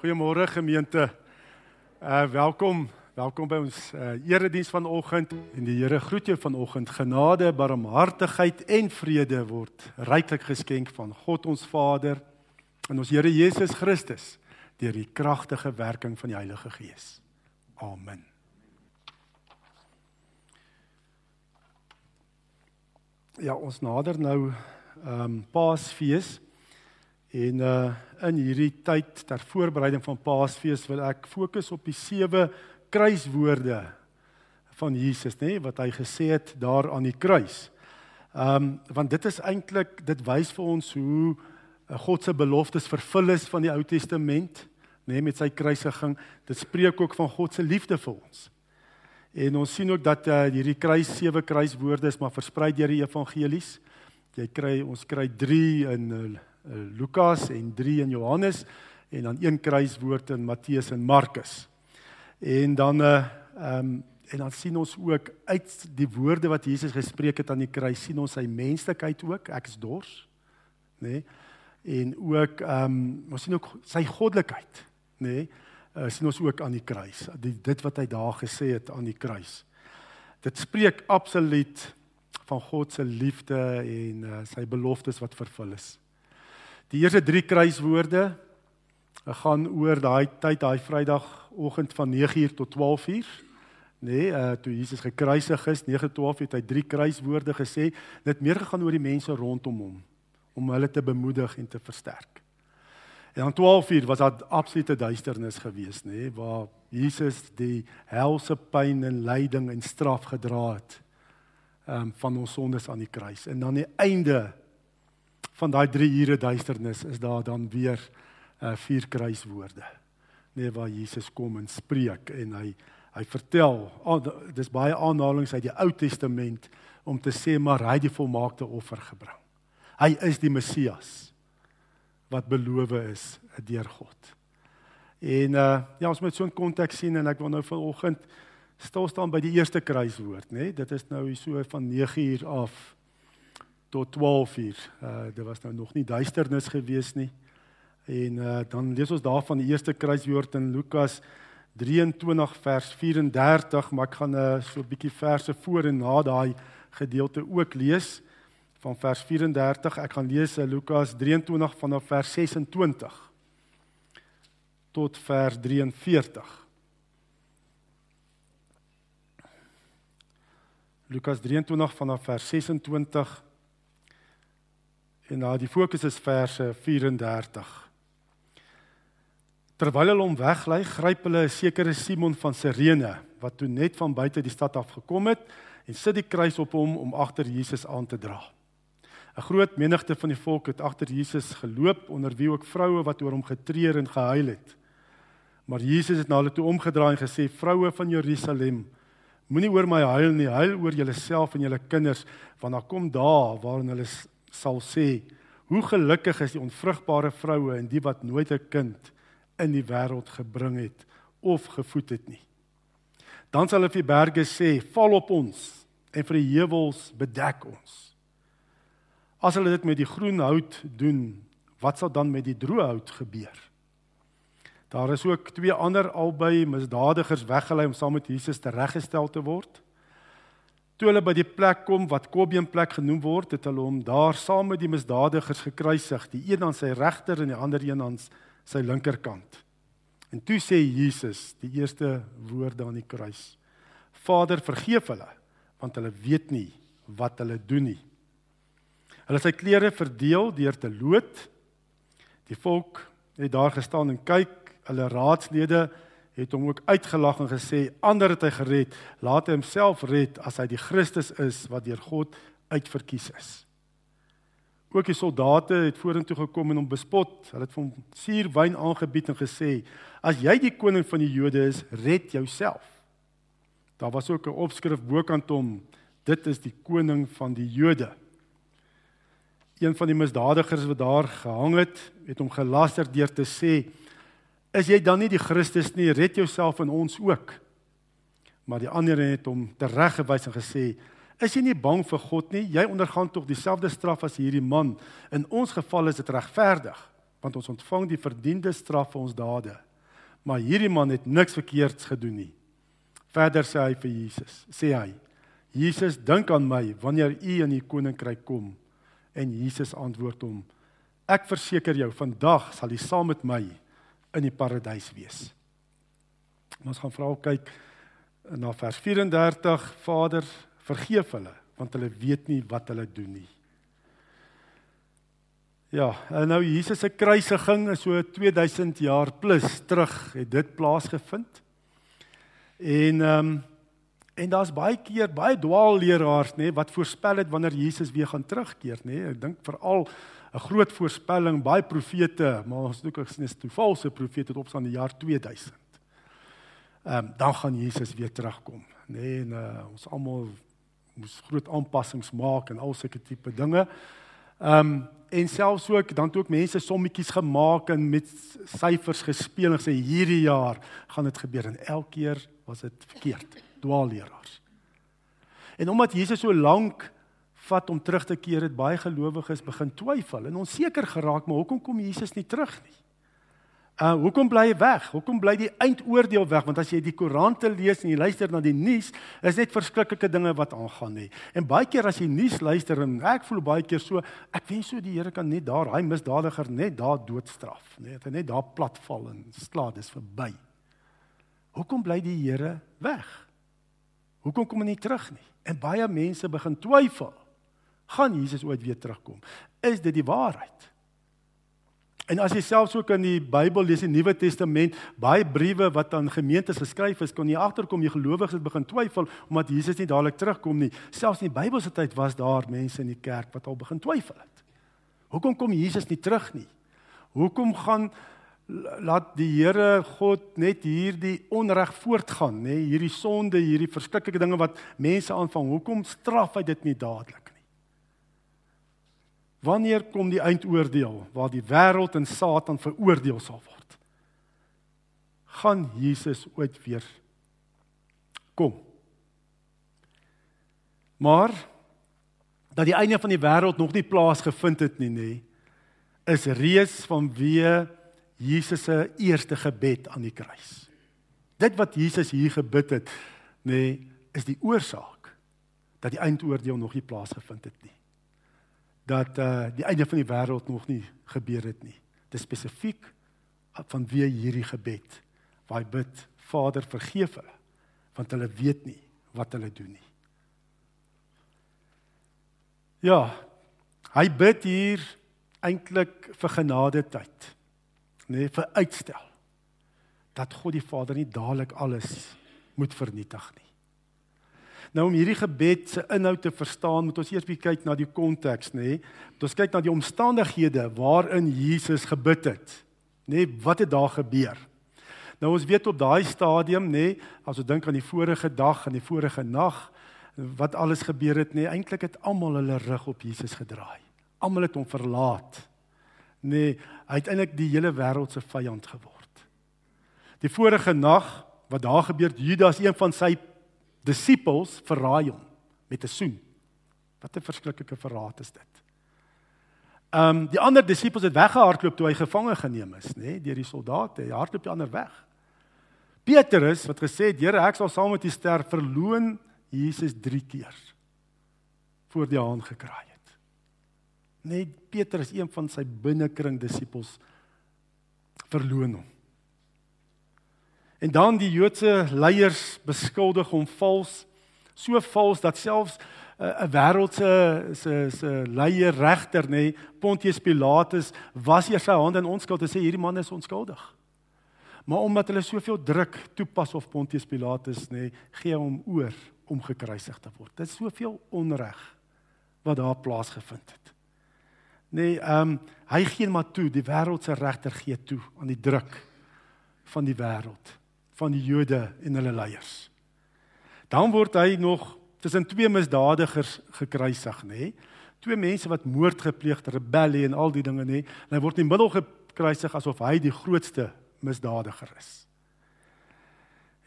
Goeiemôre gemeente. Uh welkom. Welkom by ons uh erediens vanoggend en die Here groet jou vanoggend. Genade, barmhartigheid en vrede word ryklik geskenk van God ons Vader en ons Here Jesus Christus deur die kragtige werking van die Heilige Gees. Amen. Ja, ons nader nou ehm um, Paasfees. En uh in hierdie tyd ter voorbereiding van Paasfees wil ek fokus op die sewe kruiswoorde van Jesus, nê, nee, wat hy gesê het daar aan die kruis. Um want dit is eintlik dit wys vir ons hoe uh, God se beloftes vervul is van die Ou Testament, nê, nee, met sy kruisiging. Dit spreek ook van God se liefde vir ons. En ons sien ook dat uh, hierdie kruis sewe kruiswoorde is maar versprei deur die evangelies. Jy kry ons kry 3 in uh, Lukas en 3 in Johannes en dan een kruiswoord in Matteus en Markus. En dan uh ehm um, en dan sien ons ook uit die woorde wat Jesus gespreek het aan die kruis sien ons sy menslikheid ook. Ek is dors, nê? Nee? En ook ehm um, ons sien ook sy goddelikheid, nê? Nee? Uh, sien ons ook aan die kruis. Die, dit wat hy daar gesê het aan die kruis. Dit spreek absoluut van God se liefde en uh, sy beloftes wat vervul is. Die eerste 3 kruiswoorde gaan oor daai tyd, daai Vrydagoggend van 9uur tot 12uur. Nee, uh toe Jesus gekruisig is, 9:12 het hy 3 kruiswoorde gesê. Dit meer gegaan oor die mense rondom hom om hulle te bemoedig en te versterk. En dan 12uur was daar absolute duisternis geweest, nê, nee, waar Jesus die helse pyn en lyding en straf gedra het um van ons sondes aan die kruis. En dan die einde van daai 3 ure duisternis is daar dan weer uh vier kruiswoorde. Nee waar Jesus kom en spreek en hy hy vertel, oh, dis baie aanhalinge uit die Ou Testament om te sê maar hy het die volmaakte offer gebring. Hy is die Messias wat beloof is deur God. En uh ja, ons moet so 'n konteks sien en ek wil nou vanoggend stil staan by die eerste kruiswoord, nê? Nee? Dit is nou so van 9 uur af tot 12 uur. Uh dit was nou nog nie duisternis gewees nie. En uh dan lees ons daarvan die eerste kruiswoord in Lukas 23 vers 34, maar ek gaan uh so 'n bietjie verse voor en na daai gedeelte ook lees van vers 34. Ek gaan lees Lukas 23 vanaf vers 26 tot vers 43. Lukas 23 vanaf vers 26 En nou die fokus is verse 34. Terwyl hulle hom weglei, gryp hulle 'n sekere Simon van Sirene wat toe net van buite die stad af gekom het en sit die kruis op hom om agter Jesus aan te dra. 'n Groot menigte van die volk het agter Jesus geloop onder wie ook vroue wat oor hom getreur en gehuil het. Maar Jesus het na hulle toe omgedraai en gesê: "Vroue van Jerusalem, moenie oor my huil nie, huil oor julleself en julle kinders, want daar kom dae waarin hulle sal sê: "Hoe gelukkig is die onvrugbare vroue en die wat nooit 'n kind in die wêreld gebring het of gevoed het nie." Dan sal hulle vir die berge sê: "Val op ons en vir die heuwels bedek ons." As hulle dit met die groen hout doen, wat sal dan met die droë hout gebeur? Daar is ook twee ander albei misdadigers weggelei om saam met Jesus tereggestel te word. Toe hulle by die plek kom wat Kobien plek genoem word, het hulle hom daar saam met die misdadigers gekruisig, die een aan sy regter en die ander een aan sy linkerkant. En toe sê Jesus die eerste woorde aan die kruis: Vader, vergeef hulle, want hulle weet nie wat hulle doen nie. Hulle het sy klere verdeel deur te loot. Die volk het daar gestaan en kyk, hulle raadslede het hom ook uitgelag en gesê ander het hy gered, laat hy homself red as hy die Christus is wat deur God uitverkies is. Ook die soldate het vorentoe gekom en hom bespot. Hulle het vir hom suurwyn aangebied en gesê: "As jy die koning van die Jode is, red jouself." Daar was ook 'n opskrif bokant hom: "Dit is die koning van die Jode." Een van die misdadigers wat daar gehang het, het hom gelaster deur te sê: Is jy dan nie die Christus nie? Red jouself en ons ook. Maar die ander het hom tereggewys en gesê: "Is jy nie bang vir God nie? Jy ondergaan tog dieselfde straf as hierdie man. In ons geval is dit regverdig, want ons ontvang die verdiende straf vir ons dade. Maar hierdie man het niks verkeerds gedoen nie. Verder sê hy vir Jesus, sê hy: "Jesus, dink aan my wanneer U in die koninkryk kom." En Jesus antwoord hom: "Ek verseker jou, vandag sal jy saam met my in die paradys wees." Ons gaan vra kyk na vers 34 Vader vergeef hulle want hulle weet nie wat hulle doen nie. Ja, en nou Jesus se kruisiging is so 2000 jaar plus terug het dit plaasgevind. En ehm um, en daar's baie keer baie dwaalleraars nê wat voorspel het wanneer Jesus weer gaan terugkeer nê. Ek dink veral 'n groot voorspelling baie profete, maar ons dink ek is toe valse profete tot op aan die jaar 2000 ehm um, dan gaan Jesus weer terugkom, nê? Nee, en uh, ons almal moes groot aanpassings maak en al sulke tipe dinge. Ehm um, en selfs ook dan het ook mense sommetjies gemaak en met syfers gespeel en sê hierdie jaar gaan dit gebeur en elke keer was dit verkeerd. Dwaalleraars. En omdat Jesus so lank vat om terug te keer, het baie gelowiges begin twyfel en onseker geraak, maar hoekom kom Jesus nie terug nie? Uh hoekom bly hy weg? Hoekom bly die eindoordeel weg? Want as jy die koerante lees en jy luister na die nuus, is net verskriklike dinge wat aangaan nie. En baie keer as jy nuus luister en ek voel baie keer so, ek wens so die Here kan net daar, hy misdadiger net daar doodstraf, nê? Nee, net daar platval en slaat dis verby. Hoekom bly die Here weg? Hoekom kom hy nie terug nie? En baie mense begin twyfel. Gaan Jesus ooit weer terugkom? Is dit die waarheid? En as jy selfs ook in die Bybel lees, die Nuwe Testament, baie briewe wat aan gemeentes geskryf is, kon jy agterkom jy gelowiges het begin twyfel omdat Jesus nie dadelik terugkom nie. Selfs in die Bybelse tyd was daar mense in die kerk wat al begin twyfel het. Hoekom kom Jesus nie terug nie? Hoekom gaan laat die Here God net hierdie onreg voortgaan, nê? Hierdie sonde, hierdie verskriklike dinge wat mense aanvang. Hoekom straf hy dit nie dadelik? Wanneer kom die eindoordeel waar die wêreld en Satan veroordeel sal word? Gaan Jesus ooit weer kom? Maar dat die einde van die wêreld nog nie plaasgevind het nie, nê, is reeds vanweë Jesus se eerste gebed aan die kruis. Dit wat Jesus hier gebid het, nê, is die oorsaak dat die eindoordeel nog nie plaasgevind het nie dat uh die einde van die wêreld nog nie gebeur het nie. Dit spesifiek van wie hierdie gebed waar hy bid, Vader vergeef hulle want hulle weet nie wat hulle doen nie. Ja, hy bid hier eintlik vir genade tyd. Nee, vir uitstel. Dat God die Vader nie dadelik alles moet vernietig nie. Nou om hierdie gebed se inhoud te verstaan, moet ons eers bietjie kyk na die konteks, nê? Moet ons kyk na die omstandighede waarin Jesus gebid het. Nê, wat het daar gebeur? Nou ons weet op daai stadium, nê, as ons dink aan die vorige dag en die vorige nag, wat alles gebeur het, nê, eintlik het almal hulle rug op Jesus gedraai. Almal het hom verlaat. Nê, hy het eintlik die hele wêreld se vyand geword. Die vorige nag wat daar gebeur, Judas, een van sy disippels verraai hom met 'n soen. Wat 'n verskriklike verraad is dit. Ehm um, die ander disippels het weggehardloop toe hy gevange geneem is, nê, nee, deur die soldate. Hy hardloop die ander weg. Petrus wat gesê het, "Here, ek sal saam met U sterf," verloon Jesus 3 keer voor die haan gekraai het. Net Petrus, een van sy binnekring disippels, verloon hom. En dan die Joodse leiers beskuldig hom vals, so vals dat selfs eh, 'n uh, wêreldse se se leier regter nê nee, Pontius Pilatus was hier sy hande in onskuld en sê hierdie man is onskuldig. Maar omdat hulle soveel druk toepas op Pontius Pilatus nê, nee, gee hom oor om gekruisig te word. Dit is soveel onreg wat daar plaasgevind het. Nee, ehm um, hy gee maar toe, die wêreldse regter gee toe aan die druk van die wêreld van die Jode en hulle leiers. Dan word hy nog tussen twee misdadigers gekruisig, nê? Twee mense wat moord gepleeg rebellie en al die dinge, nê? En hy word in die middel gekruisig asof hy die grootste misdadiger is.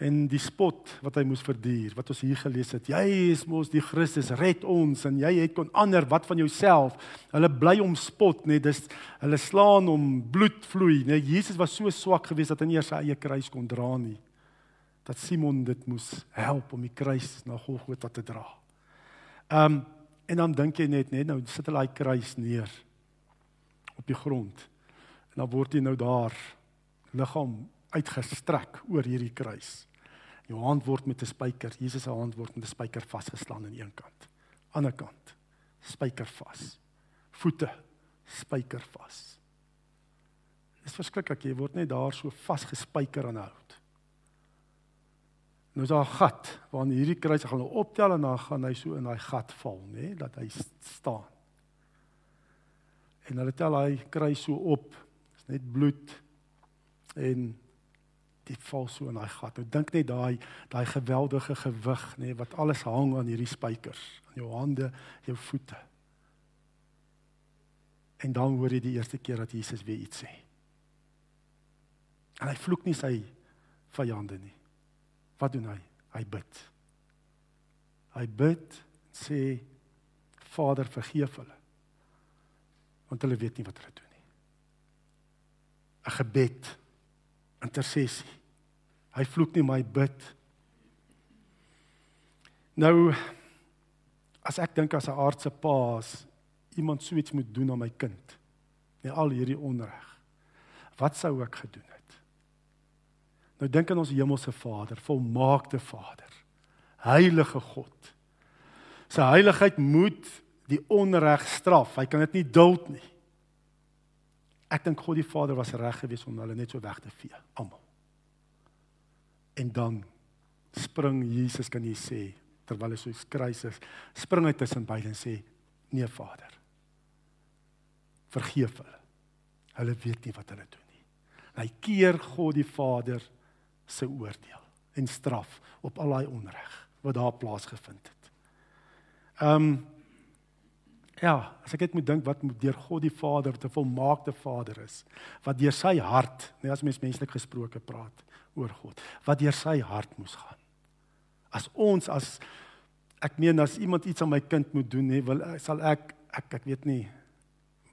En die spot wat hy moes verduur wat ons hier gelees het. Jy is mos die Christus red ons en jy het kon ander wat van jouself. Hulle bly om spot nê dis hulle slaan om bloed vloei nê. Jesus was so swak geweest dat hy nie sy eie kruis kon dra nie dat Simon dit moes help om die kruis na Golgotha te dra. Um en dan dink jy net net nou sit hulle daai kruis neer op die grond en dan word hy nou daar liggaam uitgestrek oor hierdie kruis Jou hand word met 'n spyker, Jesus se hand word met 'n spyker vasgeslaan aan een kant. Ander kant, spyker vas. Voete, spyker vas. Dit is verskriklik, jy word net daar so vasgespyker aan hout. Nou is daar 'n gat waarin hierdie kruis gaan optel en dan gaan hy so in daai gat val, nê, nee, dat hy staan. En hulle tel hy kruis so op. Dis net bloed en dit val so in daai gat. Nou dink net daai daai geweldige gewig nê nee, wat alles hang aan hierdie spykers, aan jou hande, jou voete. En dan hoor jy die eerste keer dat Jesus weer iets sê. En hy vloek nie sy vyande nie. Wat doen hy? Hy bid. Hy bid sê Vader vergeef hulle. Want hulle weet nie wat hulle doen nie. 'n Gebed intersessie. Hy vloek nie my bid. Nou as ek dink as 'n aardse pa as iemand so iets moet doen aan my kind, net al hierdie onreg. Wat sou ek gedoen het? Nou dink aan ons hemelse Vader, volmaakte Vader, heilige God. Sy heiligheid moet die onreg straf. Hy kan dit nie duld nie. Ek dink God die Vader was reg geweest om hulle net so weg te vee, almal. En dan spring Jesus kan jy sê terwyl hy so skruis is, spring hy tussen beide en sê: "Nee Vader. Vergeef hulle. Hulle weet nie wat hulle doen nie." En hy keer God die Vader se oordeel en straf op al daai onreg wat daar plaasgevind het. Ehm um, Ja, as ek net moet dink wat deur God die Vader te volmaakte Vader is, wat deur sy hart, net as mens menslik gesproke praat oor God, wat deur sy hart moes gaan. As ons as ek meen as iemand iets aan my kind moet doen, nê, wil sal ek ek ek weet nie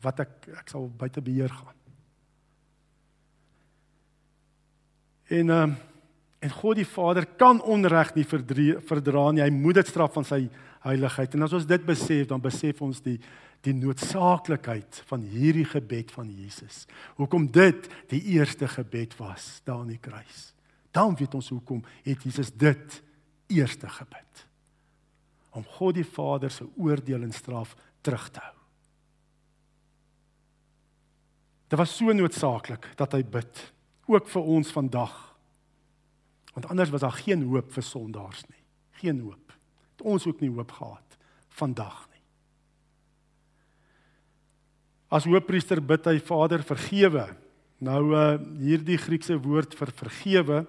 wat ek ek sal buite beheer gaan. En ehm um, en God die Vader kan onreg nie verdra nie. Hy moet dit straf van sy heiligheid. En as ons dit besef, dan besef ons die die noodsaaklikheid van hierdie gebed van Jesus. Hoekom dit die eerste gebed was daar aan die kruis. Dan weet ons hoekom het Jesus dit eerste gebid. Om God die Vader se oordeel en straf terug te hou. Dit was so noodsaaklik dat hy bid ook vir ons vandag. Want anders was daar geen hoop vir sondaars nie. Geen hoop ons ook nie hoop gehad vandag nie. As hoofpriester bid hy Vader vergewe. Nou uh hierdie Griekse woord vir vergewe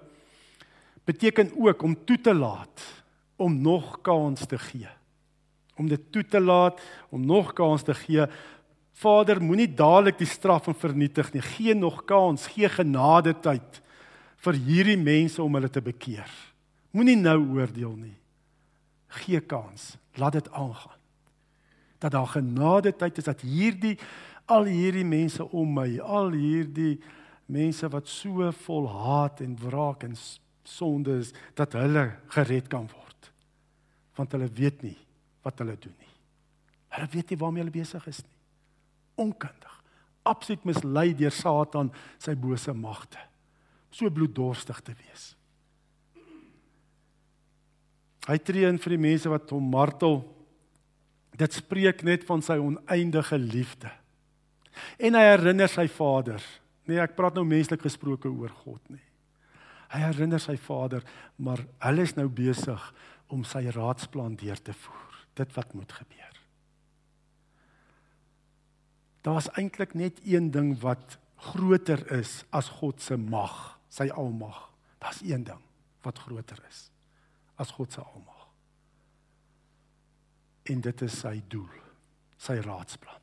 beteken ook om toe te laat, om nog kans te gee. Om dit toe te laat, om nog kans te gee. Vader, moenie dadelik die straf en vernietig nie. Gee nog kans, gee genade tyd vir hierdie mense om hulle te bekeer. Moenie nou oordeel nie gee kans. Laat dit aangaan. Dat daar genade tyd is dat hierdie al hierdie mense om my, al hierdie mense wat so vol haat en wraak en sonde is, dat hulle gered kan word. Want hulle weet nie wat hulle doen nie. Hulle weet nie waarmee hulle besig is nie. Onkundig. Absoluut mislei deur Satan sy bose magte. So bloeddorstig te wees. Hy tree in vir die mense wat hom martel. Dit spreek net van sy oneindige liefde. En hy herinner sy Vader. Nee, ek praat nou menslik gesproke oor God nie. Hy herinner sy Vader, maar hulle is nou besig om sy raadsplan deur te voer. Dit wat moet gebeur. Daar's eintlik net een ding wat groter is as God se mag, sy almag. Daar's een ding wat groter is as God se almag. En dit is sy doel, sy raadsplan.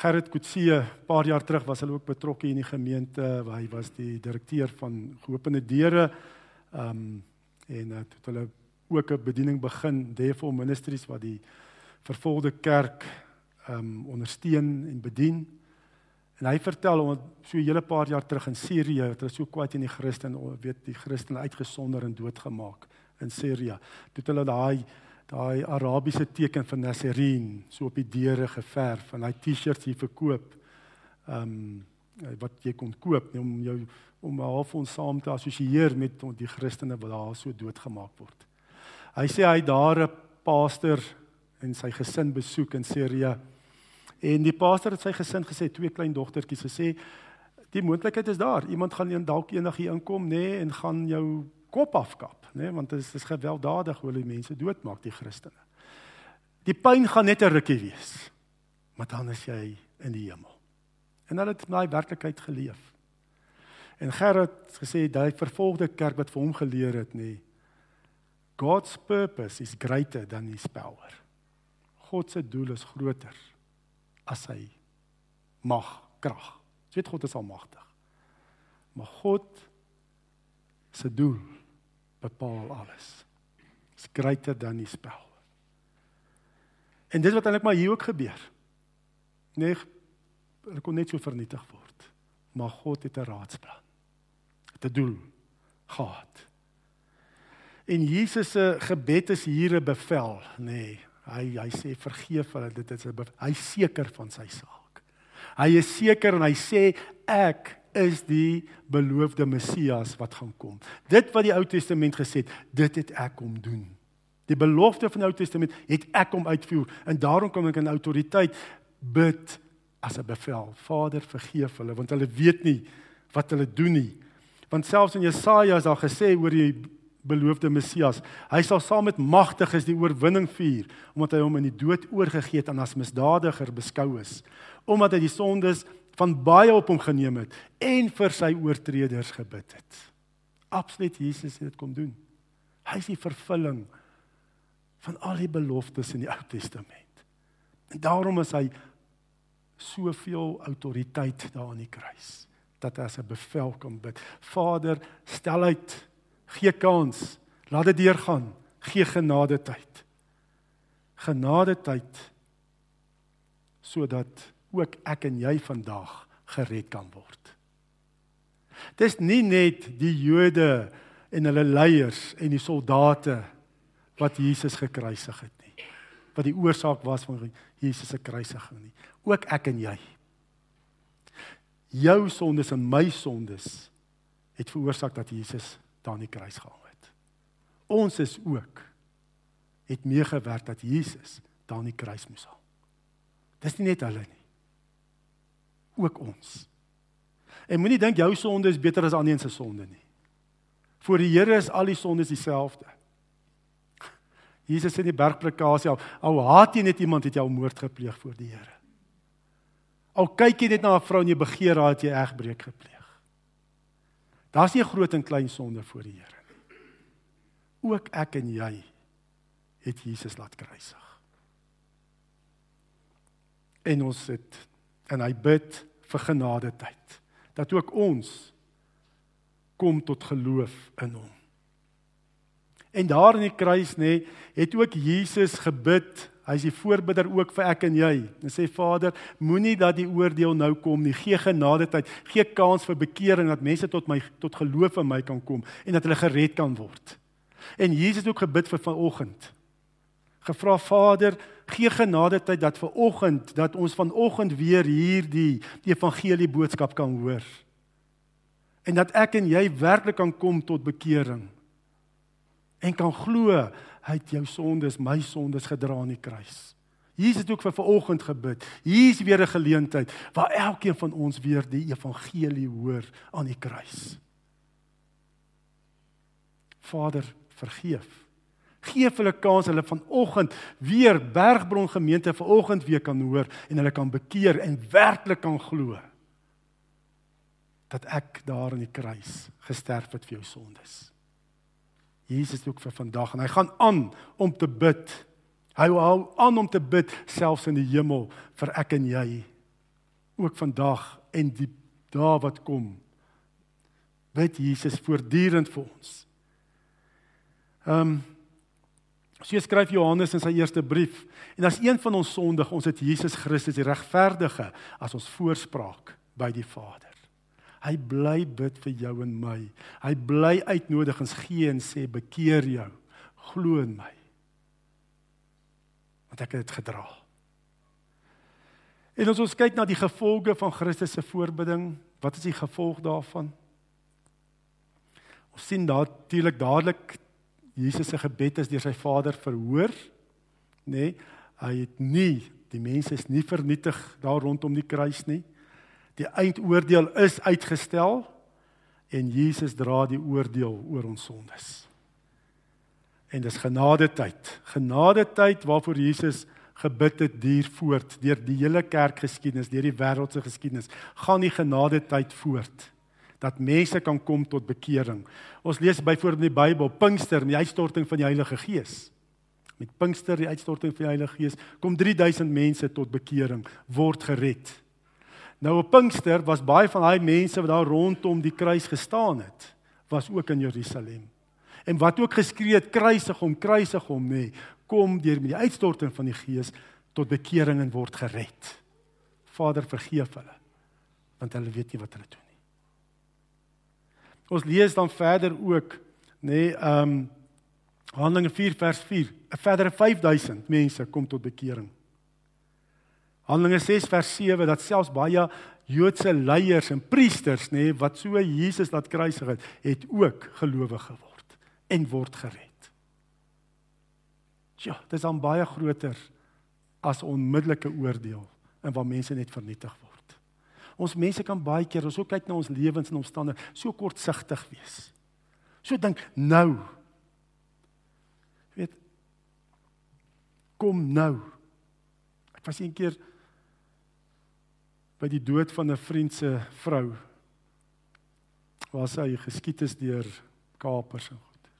Gerrit Kutsie, paar jaar terug was hulle ook betrokke in die gemeente hy was die direkteur van Geopende Deure. Ehm um, en het hulle ook 'n bediening begin, Devil Ministries wat die vervolgde kerk ehm um, ondersteun en bedien. En hy vertel om so 'n hele paar jaar terug in Sirië, het hulle so kwaad in die Christen, weet die Christen uitgesonder en doodgemaak in Sirië. Toe het hulle daai daai Arabiese teken van Nasreen so op die deure geverf en hy T-shirts hier verkoop. Ehm um, wat jy kon koop nie, om jou om half ons saam te assosieer met die Christene wat daar so doodgemaak word. Hy sê hy daar 'n pastor en sy gesin besoek in Sirië. En die pastor het sy gesin gesê twee klein dogtertjies gesê die moontlikheid is daar. Iemand gaan een dalk eendag hier inkom nê nee, en gaan jou kop afkap, nê, nee, want dit is, is gewelddadig hoe hulle mense doodmaak die Christene. Die pyn gaan net 'n rukkie wees. Maar dan is jy in die hemel. En hulle het daai werklikheid geleef. En Gerard gesê daai vervolgde kerk wat vir hom geleer het nê. God's purpose is greater than his power. God se doel is groter as hy mag, krag. Jy weet God is almagtig. Maar God se doel bepaal alles. Is greater than his power. En dit wat eintlik maar hier ook gebeur. Nee, hulle kon net so vernietig word. Maar God het 'n raadsplan. Het 'n doel gehad. En Jesus se gebed is hier 'n bevel, nê. Nee, hy hy sê vergeef hulle, dit is 'n hy seker van sy saak. Hy is seker en hy sê ek is die beloofde Messias wat gaan kom. Dit wat die Ou Testament gesê het, dit het ek kom doen. Die belofte van die Ou Testament het ek kom uitvoer en daarom kom ek in autoriteit bid as 'n bevel. Vader, vergeef hulle want hulle weet nie wat hulle doen nie. Want selfs in Jesaja is daar gesê oor die beloofde Messias, hy sal saam met magtiges die oorwinning vier omdat hy hom in die dood oorgegee het en as misdadiger beskou is, omdat hy die sondes van baie op hom geneem het en vir sy oortreders gebid het. Absoluut Jesus het dit kom doen. Hy is die vervulling van al die beloftes in die Ou Testament. En daarom is hy soveel autoriteit daar aan die kruis dat hy as 'n bevel kan bid. Vader, stel uit, gee kans, laat dit deurgaan, gee genade tyd. Genade tyd sodat ook ek en jy vandag gered kan word. Dis nie net die Jode en hulle leiers en die soldate wat Jesus gekruisig het nie. Wat die oorsaak was van Jesus se kruisiging nie ook ek en jy. Jou sondes en my sondes het veroorsaak dat Jesus daar aan die kruis gehang het. Ons is ook het meegewerk dat Jesus daar aan die kruis moes hang. Dis nie net hulle nie. Ook ons. En moenie dink jou sonde is beter as ander se sonde nie. Voor die Here is al die sondes dieselfde. Jesus sê in die bergpredikasie al, al haat jy net iemand het jy al moord gepleeg voor die Here. Al kyk jy net na 'n vrou en jy begeer haar het jy egbreek gepleeg. Daar's nie 'n groot en klein sonde voor die Here nie. Ook ek en jy het Jesus laat kruisig. En ons het en hy bid vir genade tyd dat ook ons kom tot geloof in hom. En daar in die kruis nê, het ook Jesus gebid Hy is die voorbidder ook vir ek en jy. En sê Vader, moenie dat die oordeel nou kom nie. Gee genade tyd, gee kans vir bekering dat mense tot my tot geloof in my kan kom en dat hulle gered kan word. En Jesus het ook gebid vir vanoggend. Gevra Vader, gee genade tyd dat vanoggend dat ons vanoggend weer hierdie die evangelie boodskap kan hoor. En dat ek en jy werklik kan kom tot bekering en kan glo hy het jou sondes, my sondes gedra aan die kruis. Jesus het ook vir vanoggend gebid. Hier is weer 'n geleentheid waar elkeen van ons weer die evangelie hoor aan die kruis. Vader, vergeef. Geef hulle kans hulle vanoggend weer Bergbron gemeente vanoggend weer kan hoor en hulle kan bekeer en werklik kan glo dat ek daar aan die kruis gesterf het vir jou sondes. Jesus ook vir vandag en hy gaan aan om te bid. Hy hou aan om te bid selfs in die hemel vir ek en jy ook vandag en die dae wat kom. Bid Jesus voortdurend vir ons. Ehm um, so skryf Johannes in sy eerste brief en as een van ons sondig, ons het Jesus Christus die regverdige as ons voorspraak by die Vader. Hy bly bid vir jou en my. Hy bly uitnodigings gee en sê bekeer jou. Glo in my. Want ek het dit gedra. En as ons kyk na die gevolge van Christus se voorbidding, wat is die gevolg daarvan? Ons sien natuurlik dadelik Jesus se gebed is deur sy Vader verhoor, nê? Nee, hy het nie die mense is nie vernietig daar rondom die kruis nie. Die eindoordeel is uitgestel en Jesus dra die oordeel oor ons sondes. En dis genadetyd. Genadetyd waarvoor Jesus gebid het duur voort deur die hele kerkgeskiedenis, deur die wêreldse geskiedenis. Gaan die genadetyd voort dat mense kan kom tot bekering. Ons lees byvoorbeeld in die Bybel Pinkster, die uitstorting van die Heilige Gees. Met Pinkster, die uitstorting van die Heilige Gees, kom 3000 mense tot bekering, word gered. Nou op Pinkster was baie van daai mense wat daar rondom die kruis gestaan het, was ook in Jerusalem. En wat ook geskree het kruisig hom, kruisig hom nê, nee, kom deur met die uitstorting van die Gees tot bekering en word gered. Vader vergeef hulle want hulle weet nie wat hulle doen nie. Ons lees dan verder ook nê, nee, ehm um, Handelinge 4 vers 4, 'n verdere 5000 mense kom tot bekering. Handelinge 6 vers 7 dat selfs baie Joodse leiers en priesters nê nee, wat so Jesus laat kruisig het, het ook gelowig geword en word gered. Ja, dit is dan baie groter as onmiddellike oordeel en waar mense net vernietig word. Ons mense kan baie keer ons kyk na ons lewens en omstandighede so kortsigtig wees. So dink nou. Weet kom nou. Ek was een keer by die dood van 'n vriend se vrou waar sy geskiet is deur kapers en goed.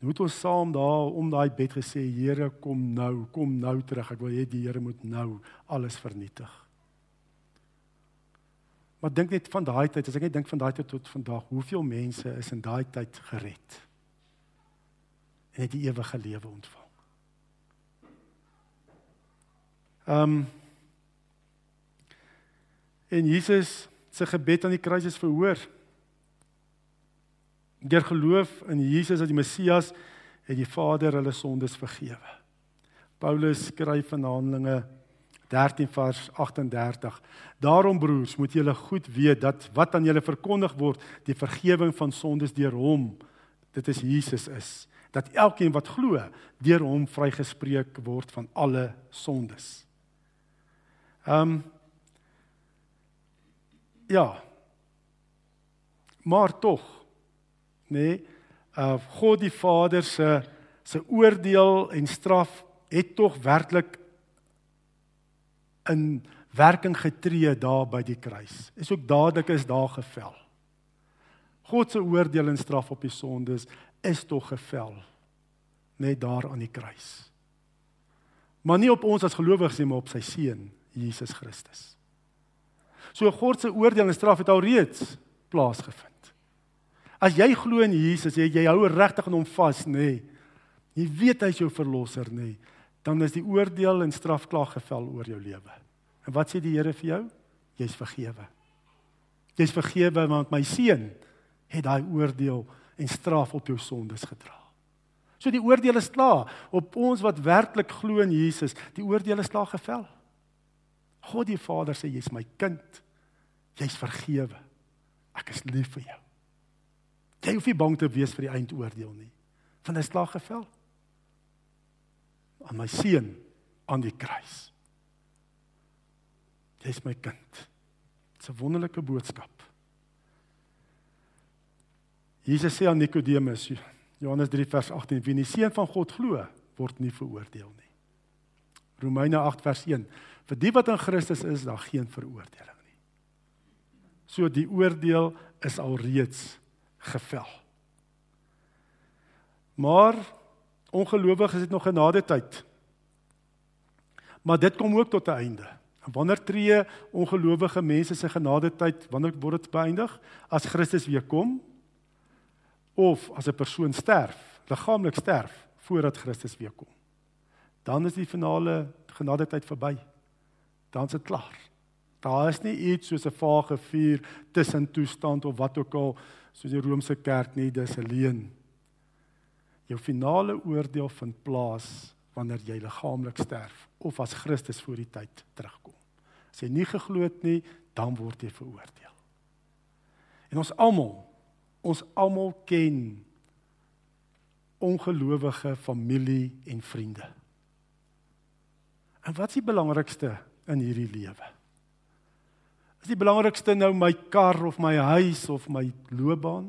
Nou het ons saam daar om daai bed gesê Here kom nou, kom nou terug. Ek wil hê die Here moet nou alles vernietig. Maar dink net van daai tyd, as ek net dink van daai tyd tot vandag, hoeveel mense is in daai tyd gered? En het die ewige lewe ontvang. Ehm um, En Jesus se gebed aan die kruis is verhoor. Deur geloof in Jesus as die Messias het die Vader hulle sondes vergewe. Paulus skryf in Handelinge 13 vers 38. Daarom broers, moet julle goed weet dat wat aan julle verkondig word, die vergifnis van sondes deur hom, dit is Jesus is, dat elkeen wat glo, deur hom vrygespreek word van alle sondes. Ehm um, ja. Maar tog nê, nee, uh God die Vader se se oordeel en straf het tog werklik in werking getree daar by die kruis. Is ook dadelik is daar gevel. God se oordeel en straf op die sondes is tog gevel net daar aan die kruis. Maar nie op ons as gelowiges nie, maar op sy seun Jesus Christus. So God se oordeel en straf het al reeds plaasgevind. As jy glo in Jesus, jy jy hou regtig aan hom vas, nê. Nee, jy weet hy is jou verlosser, nê. Nee, dan is die oordeel en straf klaar geval oor jou lewe. En wat sê die Here vir jou? Jy's vergewe. Jy's vergewe want my seun het daai oordeel en straf op jou sondes gedra. So die oordeel is klaar op ons wat werklik glo in Jesus. Die oordeel is klaar geval. God die Vader sê jy's my kind. Jy's vergewe. Ek is lief vir jou. Jy hoef nie bang te wees vir die eindoordeel nie. Want hy is klaar gevel. aan my seun aan die kruis. Jy's my kind. Dit's 'n wonderlike boodskap. Jesus sê aan Nikodemus, Johannes 3 vers 18, wie in die seun van God glo, word nie veroordeel nie. Romeine 8 vers 1 Vir die wat in Christus is, daar geen veroordeling nie. So die oordeel is alreeds gevel. Maar ongelowiges het nog genade tyd. Maar dit kom ook tot 'n einde. Wanneer tree ongelowige mense se genade tyd wanneer word dit beëindig? As Christus weer kom of as 'n persoon sterf, liggaamlik sterf voordat Christus weer kom. Dan is die finale genade tyd verby. Dan is dit klaar. Daar is nie iets soos 'n vage vuur tussen toestand of wat ook al soos die Romeinse kerk nie, dis 'n leuen. Jou finale oordeel vind plaas wanneer jy liggaamlik sterf of as Christus voor die tyd terugkom. As jy nie geglo het nie, dan word jy veroordeel. En ons almal, ons almal ken ongelowige familie en vriende. En wat is die belangrikste in hierdie lewe? Is die belangrikste nou my kar of my huis of my loopbaan?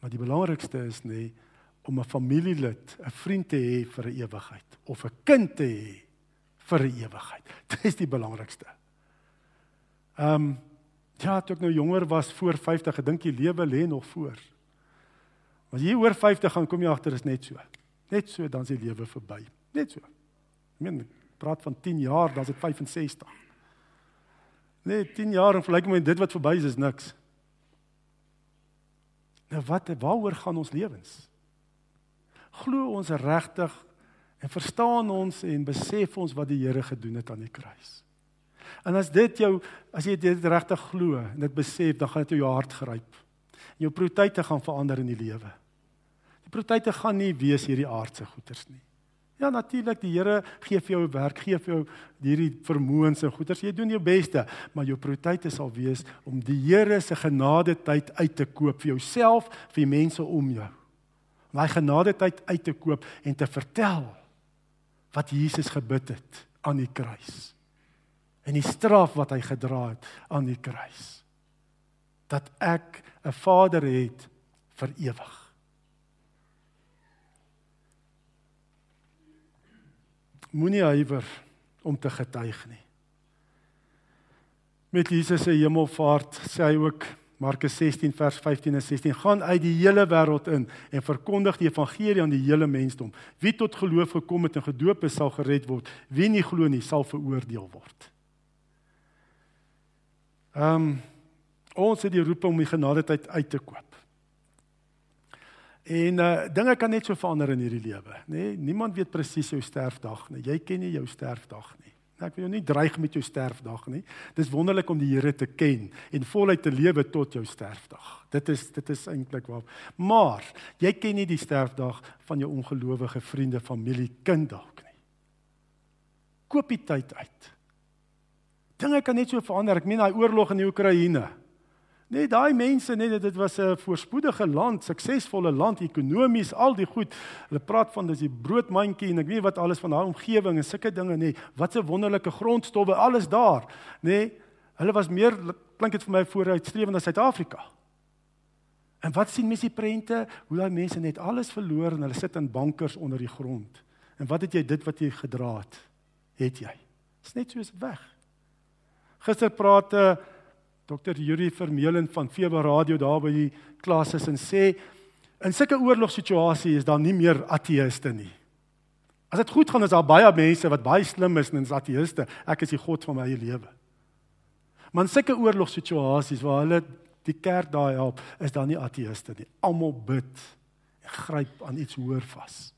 Maar die belangrikste is nê om 'n familielid, 'n vriend te hê vir 'n ewigheid of 'n kind te hê vir 'n ewigheid. Dit is die belangrikste. Ehm um, ja, toe ek nou jonger was voor 50, ek dink die lewe lê nog voor. As jy oor 50 gaan kom jy agter is net so. Net so dan is die lewe verby. Net so. Ek meen praat van 10 jaar, dan is dit 65. Nee, 10 jaar en verlyk met dit wat verby is is niks. Nou wat waaroor gaan ons lewens? Glo ons regtig en verstaan ons en besef ons wat die Here gedoen het aan die kruis? En as dit jou as jy dit regtig glo en dit besef, dan gaan dit jou hart gryp. Jou prioriteite gaan verander in die lewe. Die prioriteite gaan nie wees hierdie aardse goederes nie. Ja natuurlik die Here gee vir jou werk, gee vir jou hierdie vermoëns en goeders. Jy doen jou beste, maar jou prioriteit sal wees om die Here se genade tyd uit te koop vir jouself, vir die mense om jou. Om daai genade tyd uit te koop en te vertel wat Jesus gebid het aan die kruis. En die straf wat hy gedra het aan die kruis. Dat ek 'n Vader het vir ewig. Moenie huiwer om te getuig nie. Met Jesus se hemelvaart sê hy ook Markus 16 vers 15 en 16 gaan uit die hele wêreld in en verkondig die evangelie aan die hele mensdom. Wie tot geloof gekom het en gedoop is sal gered word. Wie nie glo nie sal veroordeel word. Ehm um, ons het die roep om die genade tyd uit te koop. En uh dinge kan net so verander in hierdie lewe, nê? Nee, niemand weet presies jou sterfdag nie. Jy ken nie jou sterfdag nie. Nou, ek wil jou nie dreig met jou sterfdag nie. Dis wonderlik om die Here te ken en voluit te lewe tot jou sterfdag. Dit is dit is eintlik waar. Maar jy ken nie die sterfdag van jou ongelowige vriende, familie, kind dalk nie. Koop die tyd uit. Dinge kan net so verander. Ek meen daai oorlog in die Oekraïne. Nee, daai mense, nee, dit was 'n voorspoedige land, suksesvolle land ekonomies, al die goed. Hulle praat van dis die broodmandjie en ek weet wat alles van daai omgewing en sulke dinge, nee. Wat 'n wonderlike grondstowwe, alles daar, nee. Hulle was meer klink dit vir my vooruitstrewend as Suid-Afrika. En wat sien mense die prente? Hoe daai mense net alles verloor en hulle sit in bankers onder die grond. En wat het jy dit wat jy gedra het? Het jy? Dis net soos weg. Gister praat 'n uh, Dr. Yuri Vermeulen van Fever Radio daar by die klas is en sê in sulke oorlogssituasie is daar nie meer ateëste nie. As dit goed gaan is daar baie mense wat baie slim is en is ateëste. Ek is die god van my eie lewe. Maar in sulke oorlogssituasies waar hulle die kerk daai help, is daar nie ateëste nie. Almal bid en gryp aan iets hoër vas.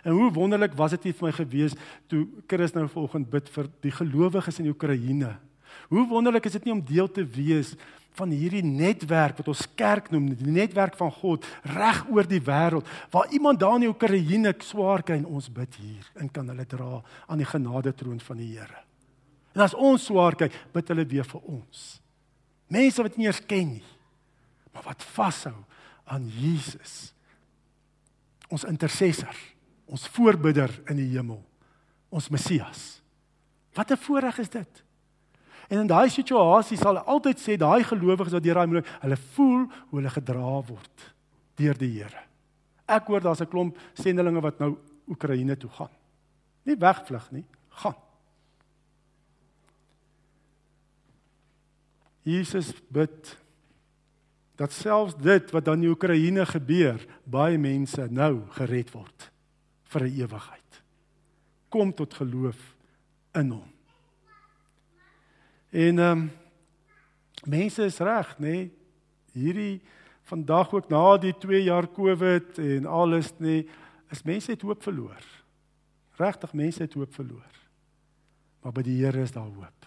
En hoe wonderlik was dit vir my gewees toe Chris nou vanoggend bid vir die gelowiges in Oekraïne Hoe wonderlik is dit nie om deel te wees van hierdie netwerk wat ons kerk noem, die netwerk van God reg oor die wêreld waar iemand daar in die Oekraïne swaar kry en ons bid hier en kan hulle dra aan die genade troon van die Here. En as ons swaar kry, bid hulle weer vir ons. Mense wat nie eens ken nie, maar wat vashou aan Jesus. Ons intercessor, ons voorbidder in die hemel, ons Messias. Wat 'n voorreg is dit? En in daai situasie sal hy altyd sê daai gelowiges wat deur daai moeilik, hulle voel hoe hulle gedra word deur die Here. Ek hoor daar's 'n klomp sendelinge wat nou Oekraïne toe gaan. Nie wegvlug nie, gaan. Jesus bid dat selfs dit wat dan in Oekraïne gebeur, baie mense nou gered word vir 'n ewigheid. Kom tot geloof in hom. En ehm um, mense is reg, nê? Nee? Hierdie vandag ook na die 2 jaar Covid en alles nê, nee, is mense het hoop verloor. Regtig mense het hoop verloor. Maar by die Here is daar hoop.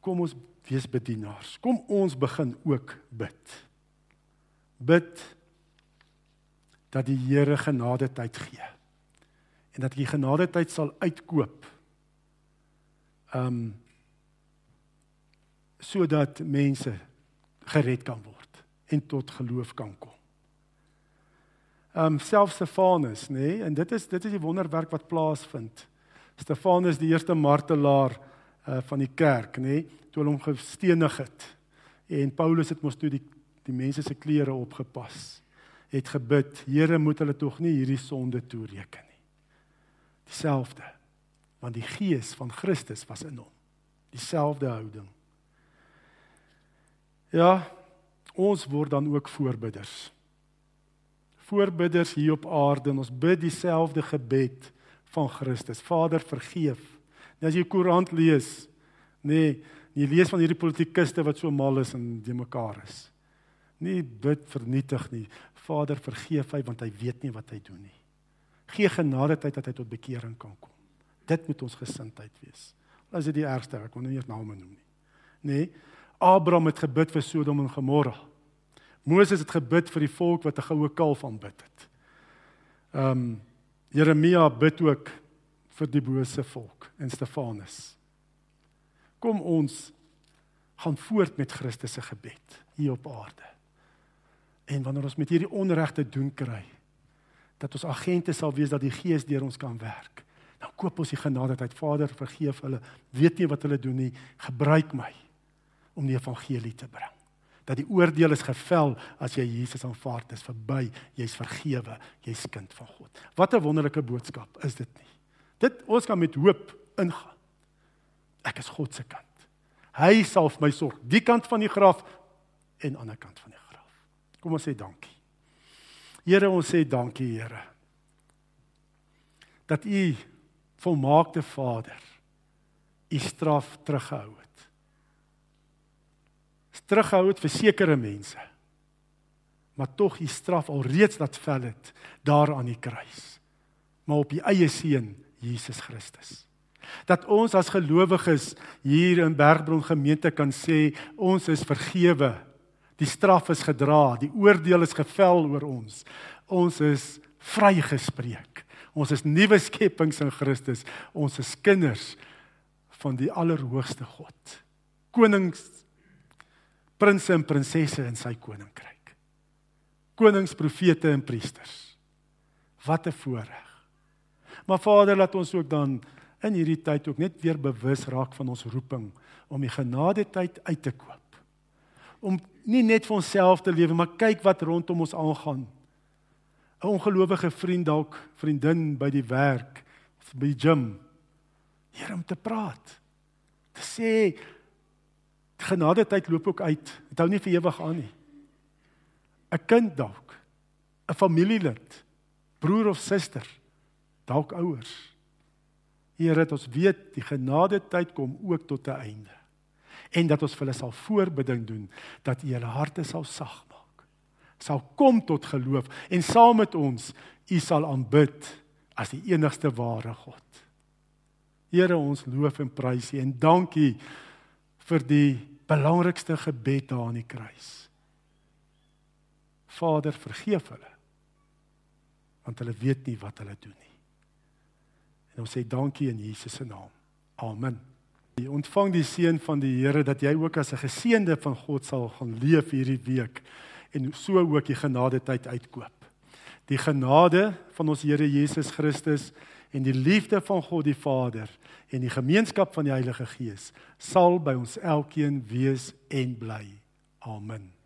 Kom ons wees bedienaars. Kom ons begin ook bid. Bid dat die Here genade tyd gee. En dat die genade tyd sal uitkoop. Um sodat mense gered kan word en tot geloof kan kom. Um selfs Stefanus, nê, nee, en dit is dit is die wonderwerk wat plaasvind. Stefanus die eerste martelaar uh van die kerk, nê, nee, toe hulle hom gestenig het. En Paulus het mos toe die die mense se klere opgepas. Het gebid, Here, moet hulle tog nie hierdie sonde toereken nie. Dieselfde. Want die gees van Christus was in hom. Dieselfde houding. Ja, ons word dan ook voorbidders. Voorbidders hier op aarde en ons bid dieselfde gebed van Christus. Vader, vergeef. En as jy die Koran lees, nee, jy lees van hierdie politikuste wat so mal is en die mekaar is. Nie bid vernietig nie. Vader, vergeef hy want hy weet nie wat hy doen nie. Gee genade tyd dat hy tot bekering kan kom. Dit moet ons gesindheid wees. As dit die ergste, ek wil nie eers name noem nie. Nee, Abraham het gebid vir Sodom en Gomorra. Moses het gebid vir die volk wat 'n goue kalf aanbid het. Ehm um, Jeremia bid ook vir die bose volk en Stefanus. Kom ons gaan voort met Christus se gebed hier op aarde. En wanneer ons met hierdie onregte doen kry, dat ons agente sal wees dat die Gees deur ons kan werk. Dan koop ons die genade uit Vader, vergeef hulle, weet nie wat hulle doen nie, gebruik my om die evangelie te bring. Dat die oordeel is gevel as jy Jesus aanvaar, dit is verby, jy's vergewe, jy's kind van God. Wat 'n wonderlike boodskap is dit nie? Dit ons kan met hoop ingaan. Ek is God se kind. Hy sal vir my sorg, die kant van die graf en ander kant van die graf. Kom ons sê dankie. Here, ons sê dankie, Here. Dat U volmaakte Vader U straf teruggehou het terughou het vir sekere mense. Maar tog u straf al reeds laat vel het daar aan die kruis. Maar op u eie seun Jesus Christus. Dat ons as gelowiges hier in Bergbron gemeente kan sê ons is vergewe. Die straf is gedra, die oordeel is gevel oor ons. Ons is vrygespreek. Ons is nuwe skepings in Christus. Ons is kinders van die Allerhoogste God. Konings prinses en prinsesse in sy koninkryk. Konings, profete en priesters. Wat 'n voorreg. Maar Vader, laat ons ook dan in hierdie tyd ook net weer bewus raak van ons roeping om die genade tyd uit te koop. Om nie net vir onsself te lewe, maar kyk wat rondom ons aangaan. 'n Ongelowige vriend dalk, vriendin by die werk, by die gym. Hier om te praat. Te sê genade tyd loop ook uit. Dit hou nie vir ewig aan nie. 'n Kind dalk, 'n familielid, broer of suster, dalk ouers. Here, dat ons weet die genade tyd kom ook tot 'n einde. En dat ons vir hulle sal voorbidding doen dat U hulle harte sal sag. Sal kom tot geloof en saam met ons U sal aanbid as die enigste ware God. Here, ons loof en prys U en dankie vir die belangrikste gebed daar aan die kruis. Vader, vergeef hulle. Want hulle weet nie wat hulle doen nie. En ons sê dankie in Jesus se naam. Amen. Ontvang die seën van die Here dat jy ook as 'n geseënde van God sal gaan leef hierdie week en so ook die genade tyd uitkoop. Die genade van ons Here Jesus Christus en die liefde van God die Vader en die gemeenskap van die Heilige Gees sal by ons elkeen wees en bly. Amen.